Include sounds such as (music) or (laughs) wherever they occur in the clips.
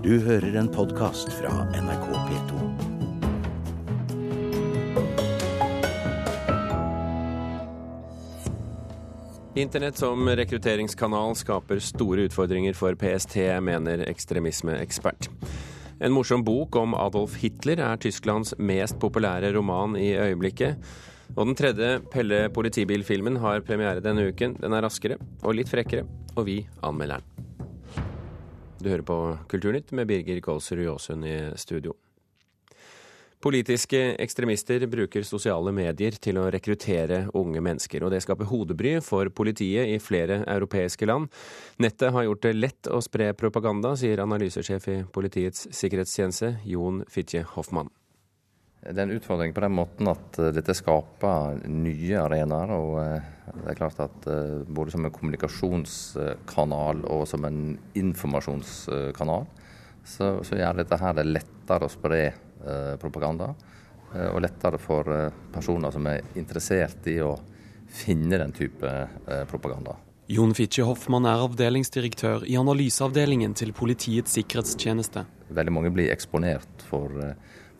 Du hører en podkast fra NRK P2. Internett som rekrutteringskanal skaper store utfordringer for PST, mener ekstremismeekspert. En morsom bok om Adolf Hitler er Tysklands mest populære roman i øyeblikket. Og den tredje Pelle politibil-filmen har premiere denne uken. Den er raskere og litt frekkere, og vi anmelder den. Du hører på Kulturnytt med Birger Kolsrud Jåsund i studio. Politiske ekstremister bruker sosiale medier til å rekruttere unge mennesker, og det skaper hodebry for politiet i flere europeiske land. Nettet har gjort det lett å spre propaganda, sier analysesjef i Politiets sikkerhetstjeneste, Jon Fitje Hoffmann. Det er en utfordring på den måten at eh, dette skaper nye arenaer. og eh, det er klart at eh, Både som en kommunikasjonskanal og som en informasjonskanal, så, så gjør dette her det lettere å spre propaganda. Og lettere for personer som er interessert i å finne den type propaganda. Jon Fitje Hoffmann er avdelingsdirektør i analyseavdelingen til Politiets sikkerhetstjeneste. Veldig mange blir eksponert for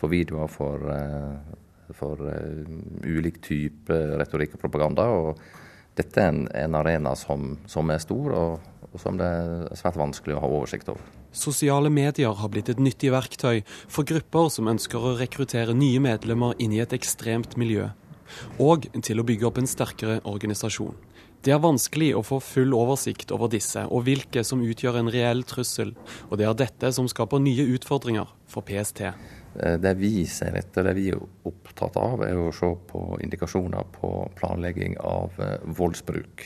for videoer for, eh, for uh, ulik type retorikk og propaganda. og Dette er en, en arena som, som, er stor, og, og som det er svært vanskelig å ha oversikt over. Sosiale medier har blitt et nyttig verktøy for grupper som ønsker å rekruttere nye medlemmer inn i et ekstremt miljø, og til å bygge opp en sterkere organisasjon. Det er vanskelig å få full oversikt over disse og hvilke som utgjør en reell trussel, og det er dette som skaper nye utfordringer for PST. Eh, det vi ser etter, det vi er opptatt av, er å se på indikasjoner på planlegging av eh, voldsbruk.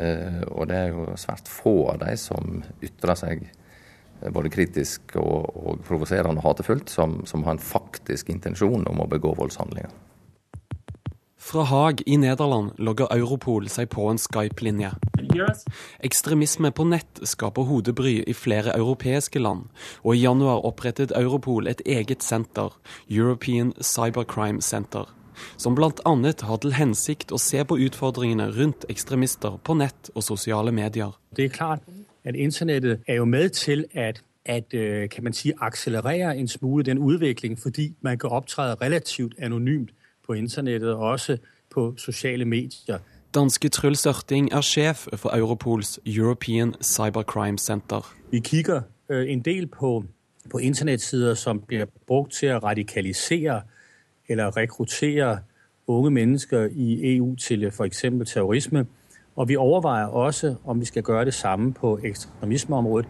Eh, og det er jo svært få av de som ytrer seg både kritisk og, og provoserende og hatefullt, som, som har en faktisk intensjon om å begå voldshandlinger. Fra Haag i Nederland logger Europol seg på en Skype-linje. Ekstremisme på nett skaper hodebry i flere europeiske land, og i januar opprettet Europol et eget senter, European Cybercrime Center, som bl.a. har til hensikt å se på utfordringene rundt ekstremister på nett og sosiale medier. Det er klart at internettet er jo med til at at øh, kan man si, akselerere en smule den utvikling, fordi man kan opptre relativt anonymt på internettet og også på sosiale medier. Danske Truls Ørting er sjef for Europols European Cybercrime Center. Vi kikker øh, en del på, på internettsider som blir brukt til å radikalisere eller rekruttere unge mennesker i EU til f.eks. terrorisme. Og vi overveier også om vi skal gjøre det samme på ekstremismeområdet.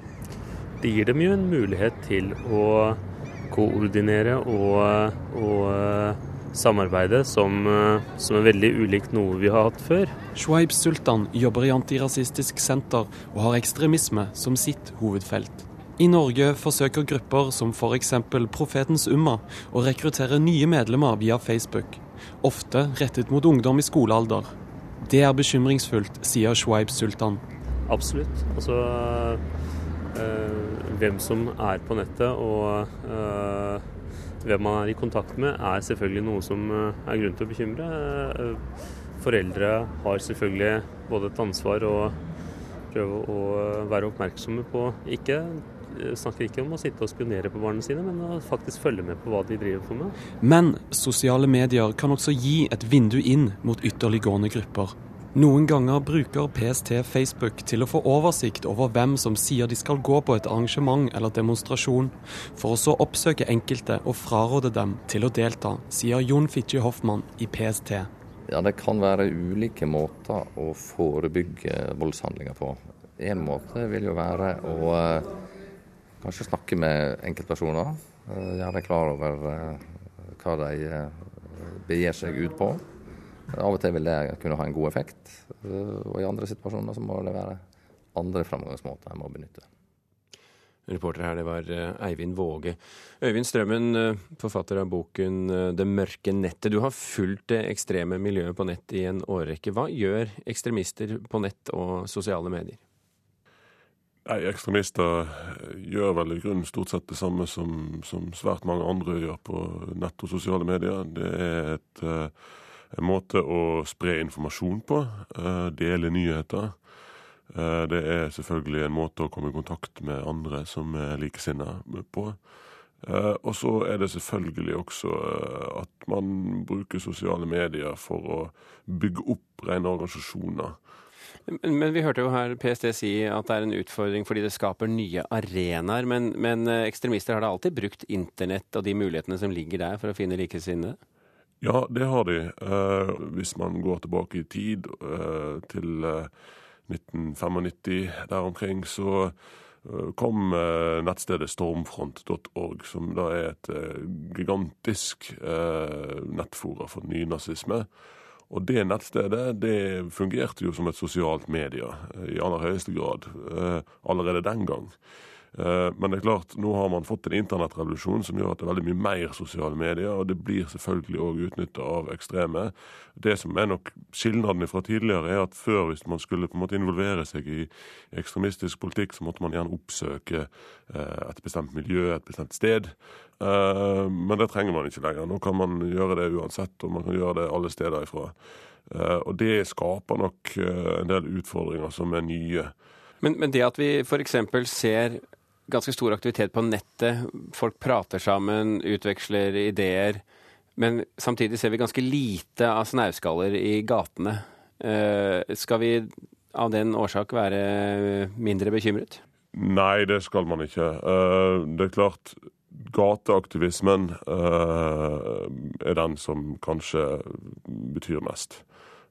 Det gir dem jo en mulighet til å koordinere og, og samarbeidet som, eh, som, er veldig ulikt noe vi har hatt før. Shuaib Sultan jobber i Antirasistisk Senter og har ekstremisme som sitt hovedfelt. I Norge forsøker grupper som f.eks. Profetens Umma å rekruttere nye medlemmer via Facebook, ofte rettet mot ungdom i skolealder. Det er bekymringsfullt, sier Shuaib Sultan. Absolutt. Altså øh, hvem som er på nettet og øh, hvem man er i kontakt med, er selvfølgelig noe som eh, er grunn til å bekymre. Eh, foreldre har selvfølgelig både et ansvar og prøve å være oppmerksomme på ikke snakker ikke om å sitte og spionere på barna sine, men å faktisk følge med på hva de driver på med. Men sosiale medier kan også gi et vindu inn mot ytterliggående grupper. Noen ganger bruker PST Facebook til å få oversikt over hvem som sier de skal gå på et arrangement eller demonstrasjon, for å så oppsøke enkelte og fraråde dem til å delta, sier Jon Fitje Hoffmann i PST. Ja, Det kan være ulike måter å forebygge voldshandlinger på. En måte vil jo være å eh, kanskje snakke med enkeltpersoner. Eh, gjøre dem klar over eh, hva de begir seg ut på. Av og til vil det kunne ha en god effekt, eh, og i andre situasjoner så må det være andre framgangsmåter en må benytte. Reporter her, det var eh, Eivind Våge. Øyvind Strømmen, eh, forfatter av boken 'Det mørke nettet'. Du har fulgt det ekstreme miljøet på nett i en årrekke. Hva gjør ekstremister på nett og sosiale medier? Nei, Ekstremister gjør vel i grunnen stort sett det samme som, som svært mange andre gjør på nett og sosiale medier. Det er et en måte å spre informasjon på. Eh, dele nyheter. Det er selvfølgelig en måte å komme i kontakt med andre som er likesinnede på. Og så er det selvfølgelig også at man bruker sosiale medier for å bygge opp rene organisasjoner. Men, men, vi hørte jo her PST si at det er en utfordring fordi det skaper nye arenaer. Men, men eh, ekstremister har da alltid brukt internett og de mulighetene som ligger der for å finne likesinnede? Ja, det har de. Eh, hvis man går tilbake i tid, eh, til 1995 der omkring, så kom nettstedet stormfront.org, som da er et gigantisk nettfora for nynazisme. Og det nettstedet det fungerte jo som et sosialt medie eh, i aller høyeste grad eh, allerede den gang. Eh, men det er klart, nå har man fått en internettrevolusjon som gjør at det er veldig mye mer sosiale medier, og det blir selvfølgelig òg utnytta av ekstreme. Det som er nok skilnaden fra tidligere, er at før, hvis man skulle på en måte involvere seg i ekstremistisk politikk, så måtte man gjerne oppsøke et bestemt miljø, et bestemt sted. Eh, men det trenger man ikke lenger. Nå kan man gjøre det uansett, og man kan gjøre det alle steder ifra. Eh, og det skaper nok eh, en del utfordringer som er nye. Men, men det at vi f.eks. ser ganske stor aktivitet på nettet, folk prater sammen, utveksler ideer, men samtidig ser vi ganske lite av snauskaller i gatene. Skal vi av den årsak være mindre bekymret? Nei, det skal man ikke. Det er klart gateaktivismen uh, er den som kanskje betyr mest.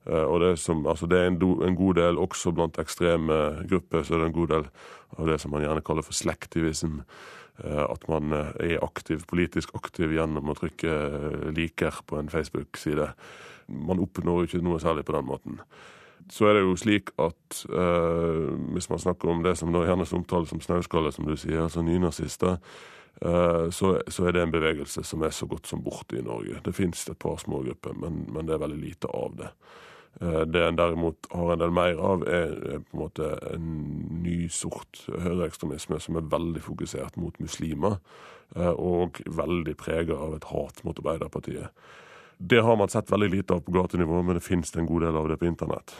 Uh, og det, som, altså det er en, do, en, god del, også blant ekstreme grupper, så er det en god del av det som man gjerne kaller for slektivism. Uh, at man er aktiv, politisk aktiv gjennom å trykke liker på en Facebook-side. Man oppnår jo ikke noe særlig på den måten. Så er det jo slik at hvis man snakker om det som da gjerne omtales som snauskalle, som du sier, altså nynazister, Eh, så, så, er det en bevegelse som er så godt som borte i Norge. Det fins et par smågrupper, men, men det er veldig lite av det. Eh, det en derimot har en del mer av, er, er på en måte en ny sort høyreekstremisme som er veldig fokusert mot muslimer, eh, og veldig prega av et hat mot Arbeiderpartiet. Det har man sett veldig lite av på gatenivå, men det finnes en god del av det på internett.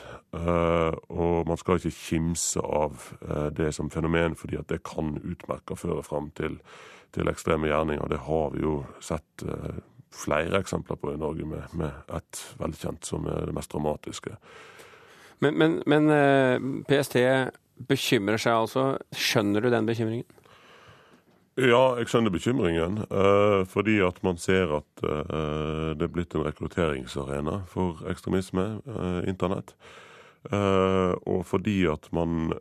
og man skal ikke kimse av det som fenomen, fordi at det kan utmerke føre fram til til ekstreme gjerninger. Det har vi jo sett eh, flere eksempler på i Norge, med, med et velkjent som er det mest dramatiske. Men, men, men eh, PST bekymrer seg altså. Skjønner du den bekymringen? Ja, jeg skjønner bekymringen. Eh, fordi at man ser at eh, det er blitt en rekrutteringsarena for ekstremisme, internett. Og fordi at man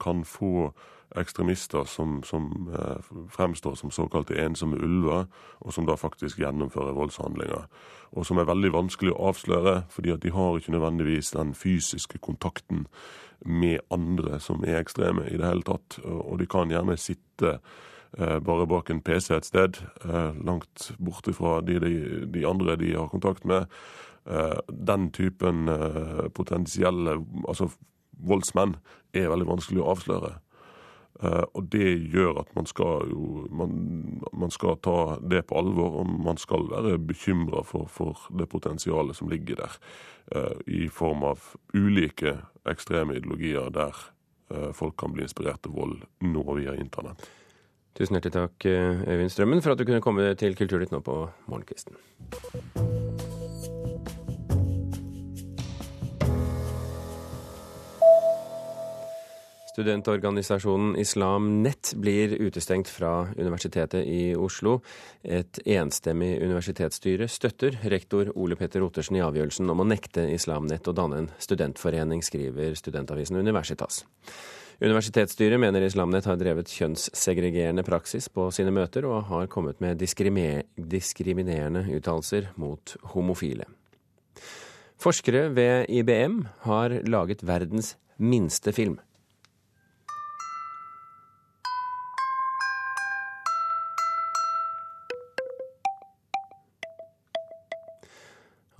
kan få ekstremister som, som eh, fremstår som såkalte ensomme ulver, og som da faktisk gjennomfører voldshandlinger. Og som er veldig vanskelig å avsløre, fordi at de har ikke nødvendigvis den fysiske kontakten med andre som er ekstreme i det hele tatt. Og de kan gjerne sitte eh, bare bak en PC et sted, eh, langt borte fra de, de, de andre de har kontakt med. Den typen potensielle altså voldsmenn er veldig vanskelig å avsløre. Uh, og det gjør at man skal jo man, man, skal ta det på alvor, og man skal være bekymra for, for, det potensialet som ligger der. Uh, I form av ulike ekstreme ideologier der uh, folk kan bli inspirert til vold nå via internett. Tusen hjertelig takk, Øyvind Strømmen, for at du kunne komme til Kulturnytt nå på morgenkvisten. Studentorganisasjonen Islam Nett blir utestengt fra Universitetet i Oslo. Et enstemmig universitetsstyre støtter rektor Ole Petter Ottersen i avgjørelsen om å nekte Islam Nett å danne en studentforening, skriver studentavisen Universitas. Universitetsstyret mener Islamnet har drevet kjønnssegregerende praksis på sine møter, og har kommet med diskriminerende uttalelser mot homofile. Forskere ved IBM har laget verdens minste film.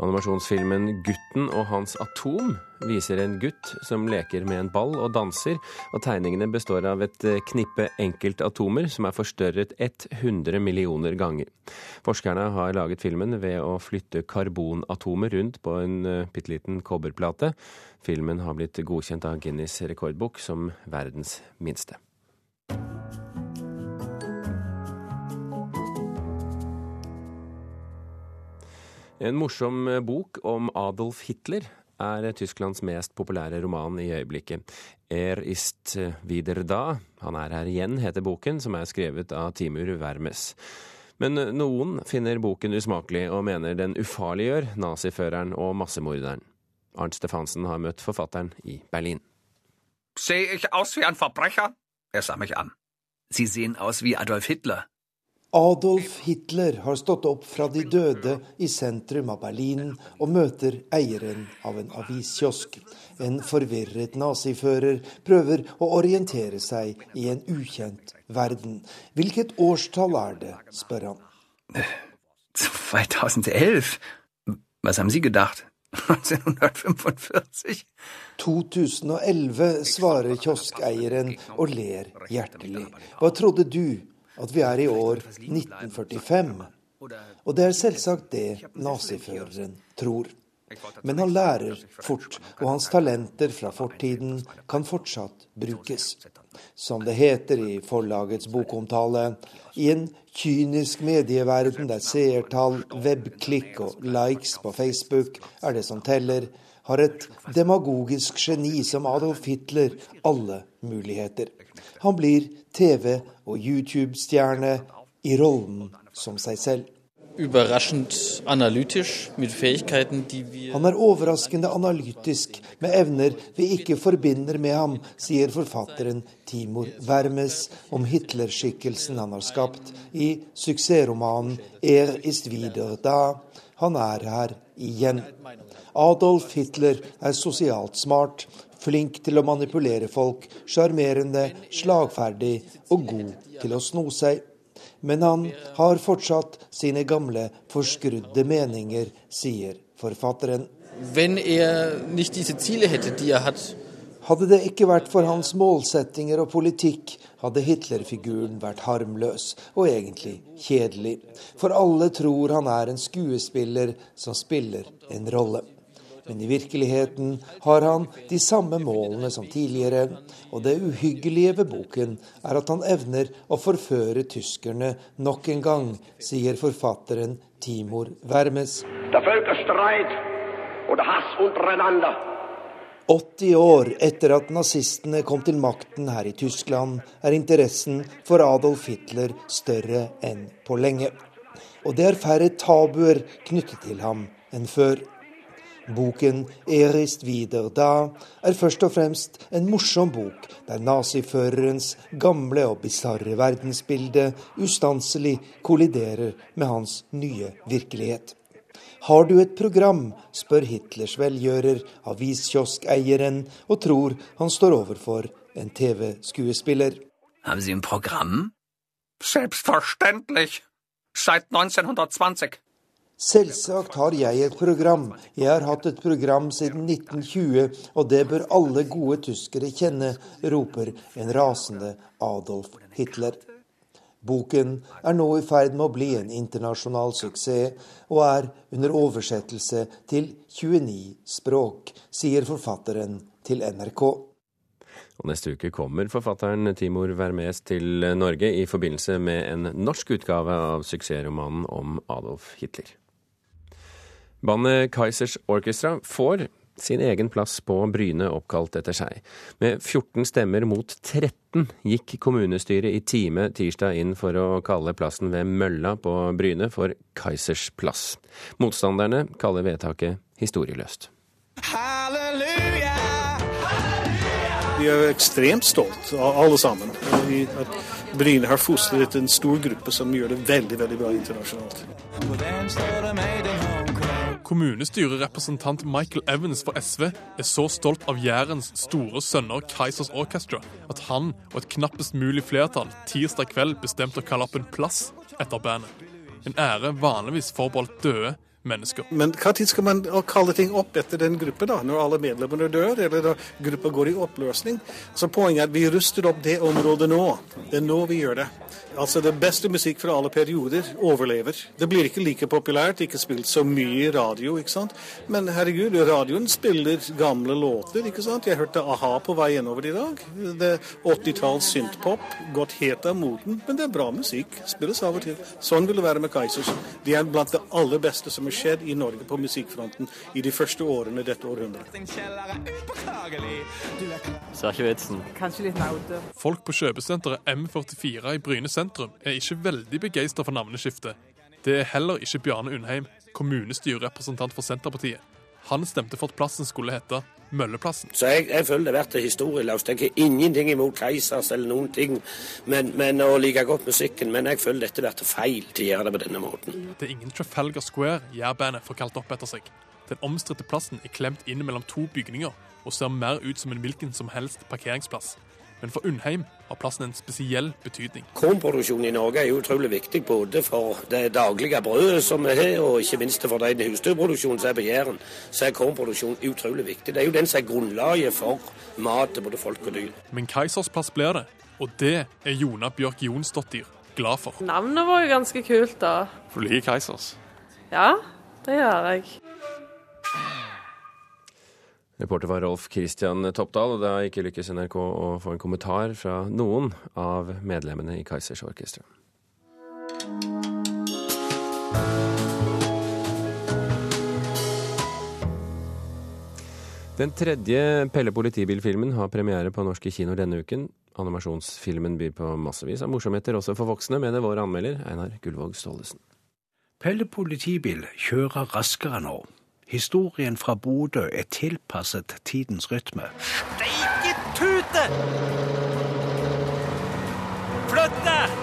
Animasjonsfilmen 'Gutten og hans atom' viser en gutt som leker med en ball og danser, og tegningene består av et knippe enkeltatomer som er forstørret 100 millioner ganger. Forskerne har laget filmen ved å flytte karbonatomer rundt på en eh, bitte liten kobberplate. Filmen har blitt godkjent av Guinness rekordbok som verdens minste. En morsom eh, bok om Adolf Hitler er Tysklands mest populære roman i øyeblikket. Er ist wieder da. Han er her igjen, heter boken, som er skrevet av Timur Vermes. Men eh, noen finner boken usmakelig og mener den ufarliggjør naziføreren og massemorderen. Arnt Stefansen har møtt forfatteren i Berlin. Ser jeg ut som en Verbrecher? Er sa meg an. Sie sehen aus wie Adolf Hitler. Adolf Hitler har stått opp fra de døde i sentrum av Berlin og møter eieren av en aviskiosk. En forvirret nazifører prøver å orientere seg i en ukjent verden. Hvilket årstall er det, spør han. 2011? Hva har dere tenkt? 1945? 2011, svarer kioskeieren og ler hjertelig. Hva trodde du at vi er i år 1945. Og det er selvsagt det naziføreren tror. Men han lærer fort, og hans talenter fra fortiden kan fortsatt brukes. Som det heter i forlagets bokomtale, i en kynisk medieverden der seertall, webklikk og likes på Facebook er det som teller, har et demagogisk geni som Adolf Hitler alle muligheter. Han blir TV- og YouTube-stjerne i rollen som seg selv. Han er overraskende analytisk, med evner vi ikke forbinder med ham, sier forfatteren Timor Vermes om Hitler-skikkelsen han har skapt i suksessromanen 'Er ist wieder da'. Han er her igjen. Adolf Hitler er sosialt smart, Flink til å manipulere folk, sjarmerende, slagferdig og god til å sno seg. Men han har fortsatt sine gamle, forskrudde meninger, sier forfatteren. Er er hadde det ikke vært for hans målsettinger og politikk, hadde Hitler-figuren vært harmløs og egentlig kjedelig. For alle tror han er en skuespiller som spiller en rolle. Men i virkeligheten har han de samme målene som tidligere. Og det uhyggelige ved boken er at han evner å forføre tyskerne nok en gang, sier forfatteren Timor Vermes. 80 år etter at nazistene kom til makten her i Tyskland, er interessen for Adolf Hitler større enn på lenge. Og det er færre tabuer knyttet til ham enn før. Boken 'Erist wieder da' er først og fremst en morsom bok, der naziførerens gamle og bisarre verdensbilde ustanselig kolliderer med hans nye virkelighet. Har du et program, spør Hitlers velgjører aviskioskeieren, og tror han står overfor en TV-skuespiller. Har Sie ein Programm? Selbstverständlich. Seit 1920. Selvsagt har jeg et program. Jeg har hatt et program siden 1920, og det bør alle gode tyskere kjenne, roper en rasende Adolf Hitler. Boken er nå i ferd med å bli en internasjonal suksess, og er under oversettelse til 29 språk, sier forfatteren til NRK. Og Neste uke kommer forfatteren Timor Vermes til Norge i forbindelse med en norsk utgave av suksessromanen om Adolf Hitler. Bandet Kaizers Orchestra får sin egen plass på Bryne oppkalt etter seg. Med 14 stemmer mot 13 gikk kommunestyret i time tirsdag inn for å kalle plassen ved Mølla på Bryne for Kaizers plass. Motstanderne kaller vedtaket historieløst. Halleluja! Vi er ekstremt stolt, av alle sammen. At Bryne har fostret en stor gruppe som gjør det veldig veldig bra internasjonalt. Kommunestyrerepresentant Michael Evans for SV er så stolt av Jærens store sønner Kaizers Orchestra at han og et knappest mulig flertall tirsdag kveld bestemte å kalle opp en plass etter bandet. En ære vanligvis forbeholdt døde, mennesker. Men hva tid skal man kalle ting opp etter den gruppen, da? Når alle medlemmene dør, eller når gruppa går i oppløsning? Så Poenget er at vi ruster opp det området nå. Det er nå vi gjør det. Altså Det beste musikk fra alle perioder overlever. Det blir ikke like populært, ikke spilt så mye radio, ikke sant. Men herregud, radioen spiller gamle låter, ikke sant. Jeg hørte a-ha på vei innover i dag. Det er 80-talls synthpop, gått helt av moten, men det er bra musikk. Spilles av og til. Sånn vil det være med Kaizers. De er blant det aller beste som skjedd i Norge på musikkfronten i de første årene dette århundret. Ser ikke vitsen. Kanskje litt naute. Folk på kjøpesenteret M44 i Bryne sentrum er ikke veldig begeistra for navneskiftet. Det er heller ikke Bjarne Undheim, kommunestyrerepresentant for Senterpartiet. Han stemte for at plassen skulle hete Mølleplassen. Så jeg, jeg føler det blir historieløst. Jeg har ingenting imot Keisers eller noen ting, men, men å like godt musikken. Men jeg føler dette blir feil til å gjøre det på denne måten. Det er ingen Trafalgar Square jærbandet får kalt opp etter seg. Den omstridte plassen er klemt inn mellom to bygninger og ser mer ut som en hvilken som helst parkeringsplass. Men for Undheim har plassen en spesiell betydning. Kornproduksjon i Norge er utrolig viktig både for det daglige brødet som vi har, og ikke minst for den husdyrproduksjonen som er på Jæren. Så er kornproduksjon utrolig viktig. Det er jo den som er grunnlaget for mat til både folk og dyr. Men Keisers plass blir det, og det er Jona Bjørk Jonsdottir glad for. Navnet var jo ganske kult, da. For du liker Keisers? Ja, det gjør jeg. Reporter var Rolf Christian Toppdal, og det har ikke lykkes NRK å få en kommentar fra noen av medlemmene i Kaizers Orkestra. Den tredje Pelle politibil-filmen har premiere på norske kinoer denne uken. Animasjonsfilmen byr på massevis av morsomheter også for voksne, mener vår anmelder Einar Gullvåg Staalesen. Pelle politibil kjører raskere nå. Historien fra Bodø er tilpasset tidens rytme. Steike tute! Flytt deg!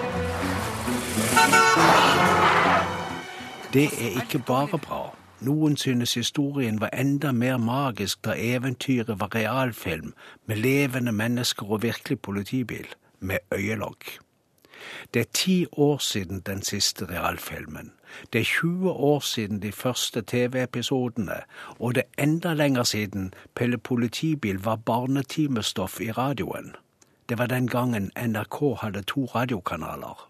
Det er ikke bare bra. Noen synes historien var enda mer magisk da eventyret var realfilm med levende mennesker og virkelig politibil, med øyelokk. Det er ti år siden den siste realfilmen. Det er 20 år siden de første TV-episodene, og det er enda lenger siden Pelle Politibil var barnetimestoff i radioen. Det var den gangen NRK hadde to radiokanaler.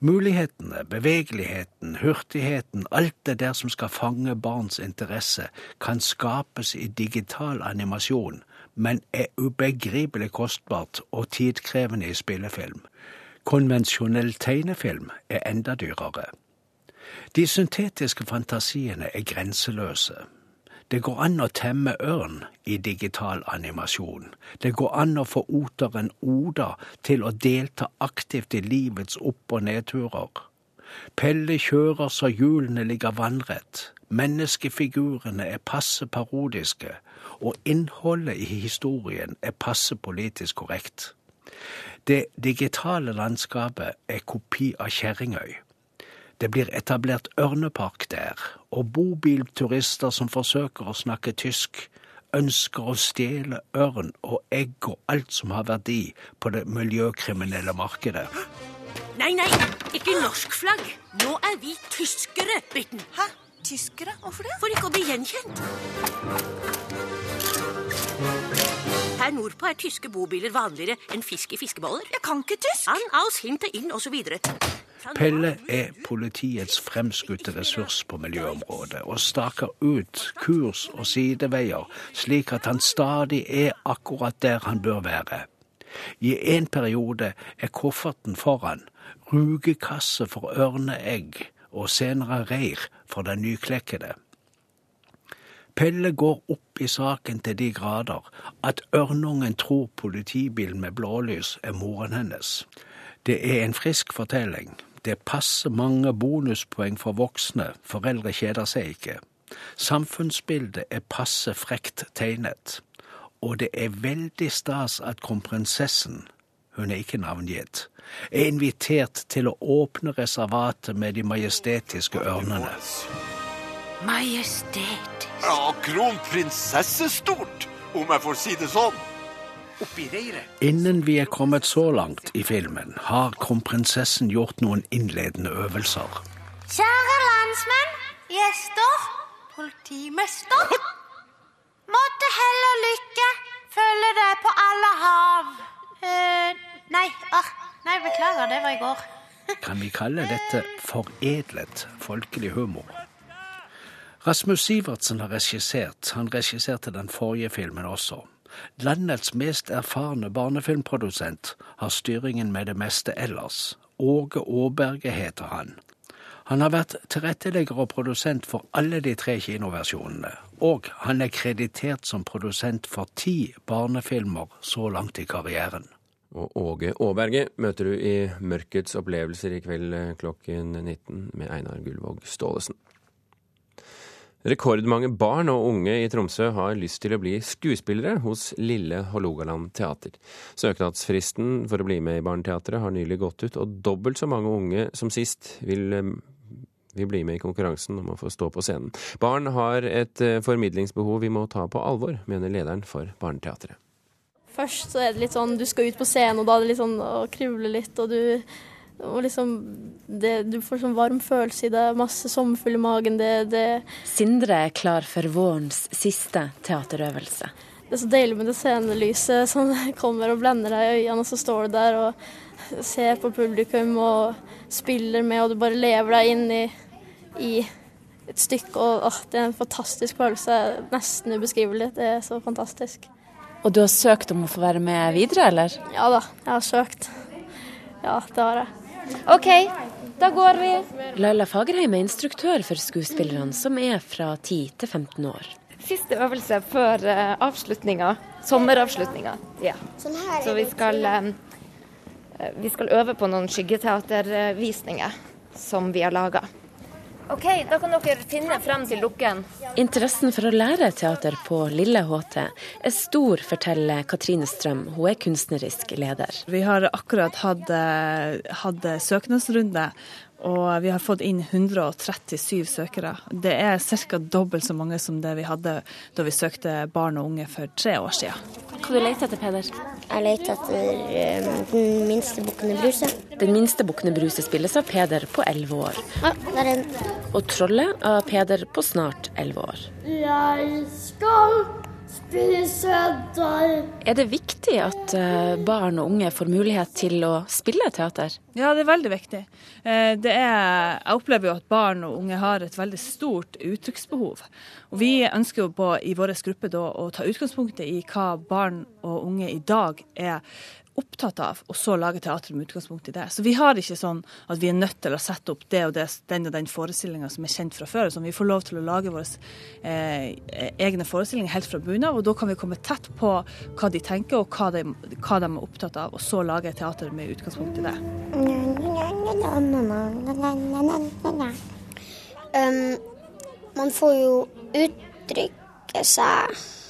Mulighetene, bevegeligheten, hurtigheten, alt det der som skal fange barns interesse, kan skapes i digital animasjon, men er ubegripelig kostbart og tidkrevende i spillefilm. Konvensjonell tegnefilm er enda dyrere. De syntetiske fantasiene er grenseløse. Det går an å temme ørn i digital animasjon. Det går an å få oteren Oda til å delta aktivt i livets opp- og nedturer. Pelle kjører så hjulene ligger vannrett. Menneskefigurene er passe parodiske, og innholdet i historien er passe politisk korrekt. Det digitale landskapet er kopi av Kjerringøy. Det blir etablert ørnepark der, og bobilturister som forsøker å snakke tysk, ønsker å stjele ørn og egg og alt som har verdi på det miljøkriminelle markedet. Nei, nei, ikke norsk flagg. Nå er vi tyskere, Bitten. Hæ? Tyskere? Hvorfor det? For ikke å bli gjenkjent. Her nordpå er tyske bobiler vanligere enn fisk i fiskeboller. Jeg kan ikke tysk. An, aus, hinte, inn, osv. Pelle er politiets fremskutte ressurs på miljøområdet, og staker ut kurs og sideveier slik at han stadig er akkurat der han bør være. I en periode er kofferten foran, rugekasse for ørneegg og senere reir for den nyklekkede. Pelle går opp i saken til de grader at ørnungen tror politibilen med blålys er moren hennes. Det er en frisk fortelling. Det passer mange bonuspoeng for voksne, foreldre kjeder seg ikke. Samfunnsbildet er passe frekt tegnet. Og det er veldig stas at kronprinsessen, hun er ikke navngitt, er invitert til å åpne reservatet med de majestetiske ørnene. Majestet. Ja, kronprinsessestort, om jeg får si det sånn. Oppi reiret. Innen vi er kommet så langt i filmen, har kronprinsessen gjort noen innledende øvelser. Kjære landsmenn, Gjester. Politimester. Måtte hell og lykke følge deg på alle hav. Uh, nei, ah, nei, beklager, det var i går. Kan vi kalle dette foredlet folkelig humor? Rasmus Sivertsen har regissert. Han regisserte den forrige filmen også. Landets mest erfarne barnefilmprodusent har styringen med det meste ellers. Åge Aaberge heter han. Han har vært tilrettelegger og produsent for alle de tre kinoversjonene. Og han er kreditert som produsent for ti barnefilmer så langt i karrieren. Og Åge Aaberge møter du i Mørkets opplevelser i kveld eh, klokken 19 med Einar Gullvåg Staalesen. Rekordmange barn og unge i Tromsø har lyst til å bli skuespillere hos Lille Hålogaland teater. Søknadsfristen for å bli med i Barneteatret har nylig gått ut, og dobbelt så mange unge som sist vil, eh, vil bli med i konkurransen om å få stå på scenen. Barn har et eh, formidlingsbehov vi må ta på alvor, mener lederen for Barneteatret. Først så er det litt sånn du skal ut på scenen, og da er det litt sånn å krible litt, og du og liksom det, Du får sånn varm følelse i det, masse sommerfugl i magen. Det, det Sindre er klar for vårens siste teaterøvelse. Det er så deilig med det scenelyset som (laughs) kommer og blender deg i øynene, og så står du der og ser på publikum og spiller med, og du bare lever deg inn i, i et stykke. Og åh, det er en fantastisk følelse. Nesten ubeskrivelig. Det er så fantastisk. Og du har søkt om å få være med videre, eller? Ja da, jeg har søkt. Ja, det har jeg. OK, da går vi. Laila Fagerheim er instruktør for skuespillerne, som er fra 10 til 15 år. Siste øvelse før uh, avslutninga. Sommeravslutninga. Ja. Så vi skal, uh, vi skal øve på noen skyggeteatervisninger som vi har laga. OK, da kan dere finne frem til dukken. Interessen for å lære teater på Lille HT er stor, forteller Katrine Strøm. Hun er kunstnerisk leder. Vi har akkurat hatt, hatt søknadsrunde, og vi har fått inn 137 søkere. Det er ca. dobbelt så mange som det vi hadde da vi søkte barn og unge for tre år siden. Hva du leter etter, Peder? Jeg leter etter um, Den minste bukkene Bruse. Den minste bukkene Bruse spilles av Peder på 11 år. Ja, der er den. Og Trollet av Peder på snart 11 år. Jeg skal. Er det viktig at eh, barn og unge får mulighet til å spille teater? Ja, det er veldig viktig. Eh, det er, jeg opplever jo at barn og unge har et veldig stort uttrykksbehov. Og Vi ønsker jo på, i vår gruppe da, å ta utgangspunktet i hva barn og unge i dag er opptatt av, og så lage teater med utgangspunkt i det. Så vi har ikke sånn at vi er nødt til å sette opp det og det, den og den forestillinga som er kjent fra før. Sånn, vi får lov til å lage våre eh, egne forestillinger helt fra bunnen av, og da kan vi komme tett på hva de tenker og hva de, hva de, er opptatt av, og så lage teater med utgangspunkt i det. Um, man får jo uttrykke seg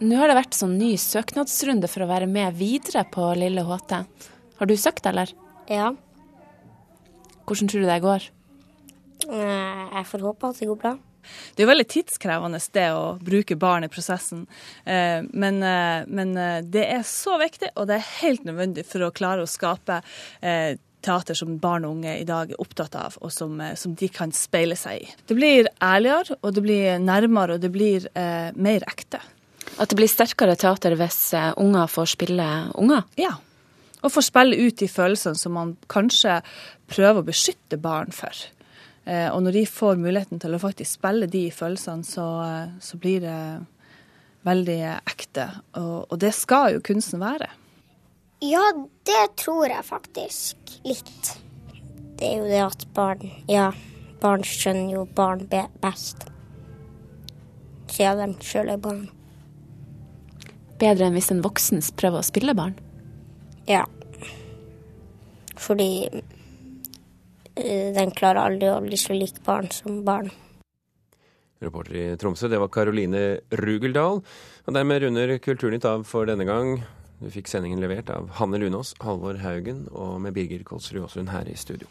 nå har det vært sånn ny søknadsrunde for å være med videre på Lille HT. Har du søkt, eller? Ja. Hvordan tror du det går? Jeg får håpe at det går bra. Det er jo veldig tidskrevende det å bruke barn i prosessen, men, men det er så viktig, og det er helt nødvendig for å klare å skape teater som barn og unge i dag er opptatt av, og som, som, de kan speile seg i. Det blir ærligere, og det blir nærmere, og det blir eh, mer ekte. At det blir sterkere teater hvis unger får spille unger? Ja, og får spille ut de følelsene som man kanskje prøver å beskytte barn for. Og når de får muligheten til å faktisk spille de følelsene, så, så blir det veldig ekte. Og, og det skal jo kunsten være. Ja, det tror jeg faktisk litt. Det er jo det at barn Ja, barn skjønner jo barn best. Siden de sjøl er barn bedre enn hvis en voksen prøver å spille barn? Ja. Fordi den klarer aldri å bli så lik barn som barn. Reporter i Tromsø, det var Karoline Rugeldal. Og dermed runder Kulturnytt av for denne gang. Du fikk sendingen levert av Hanne Lunås, Halvor Haugen og med Birger Kolsrud Aasund her i studio.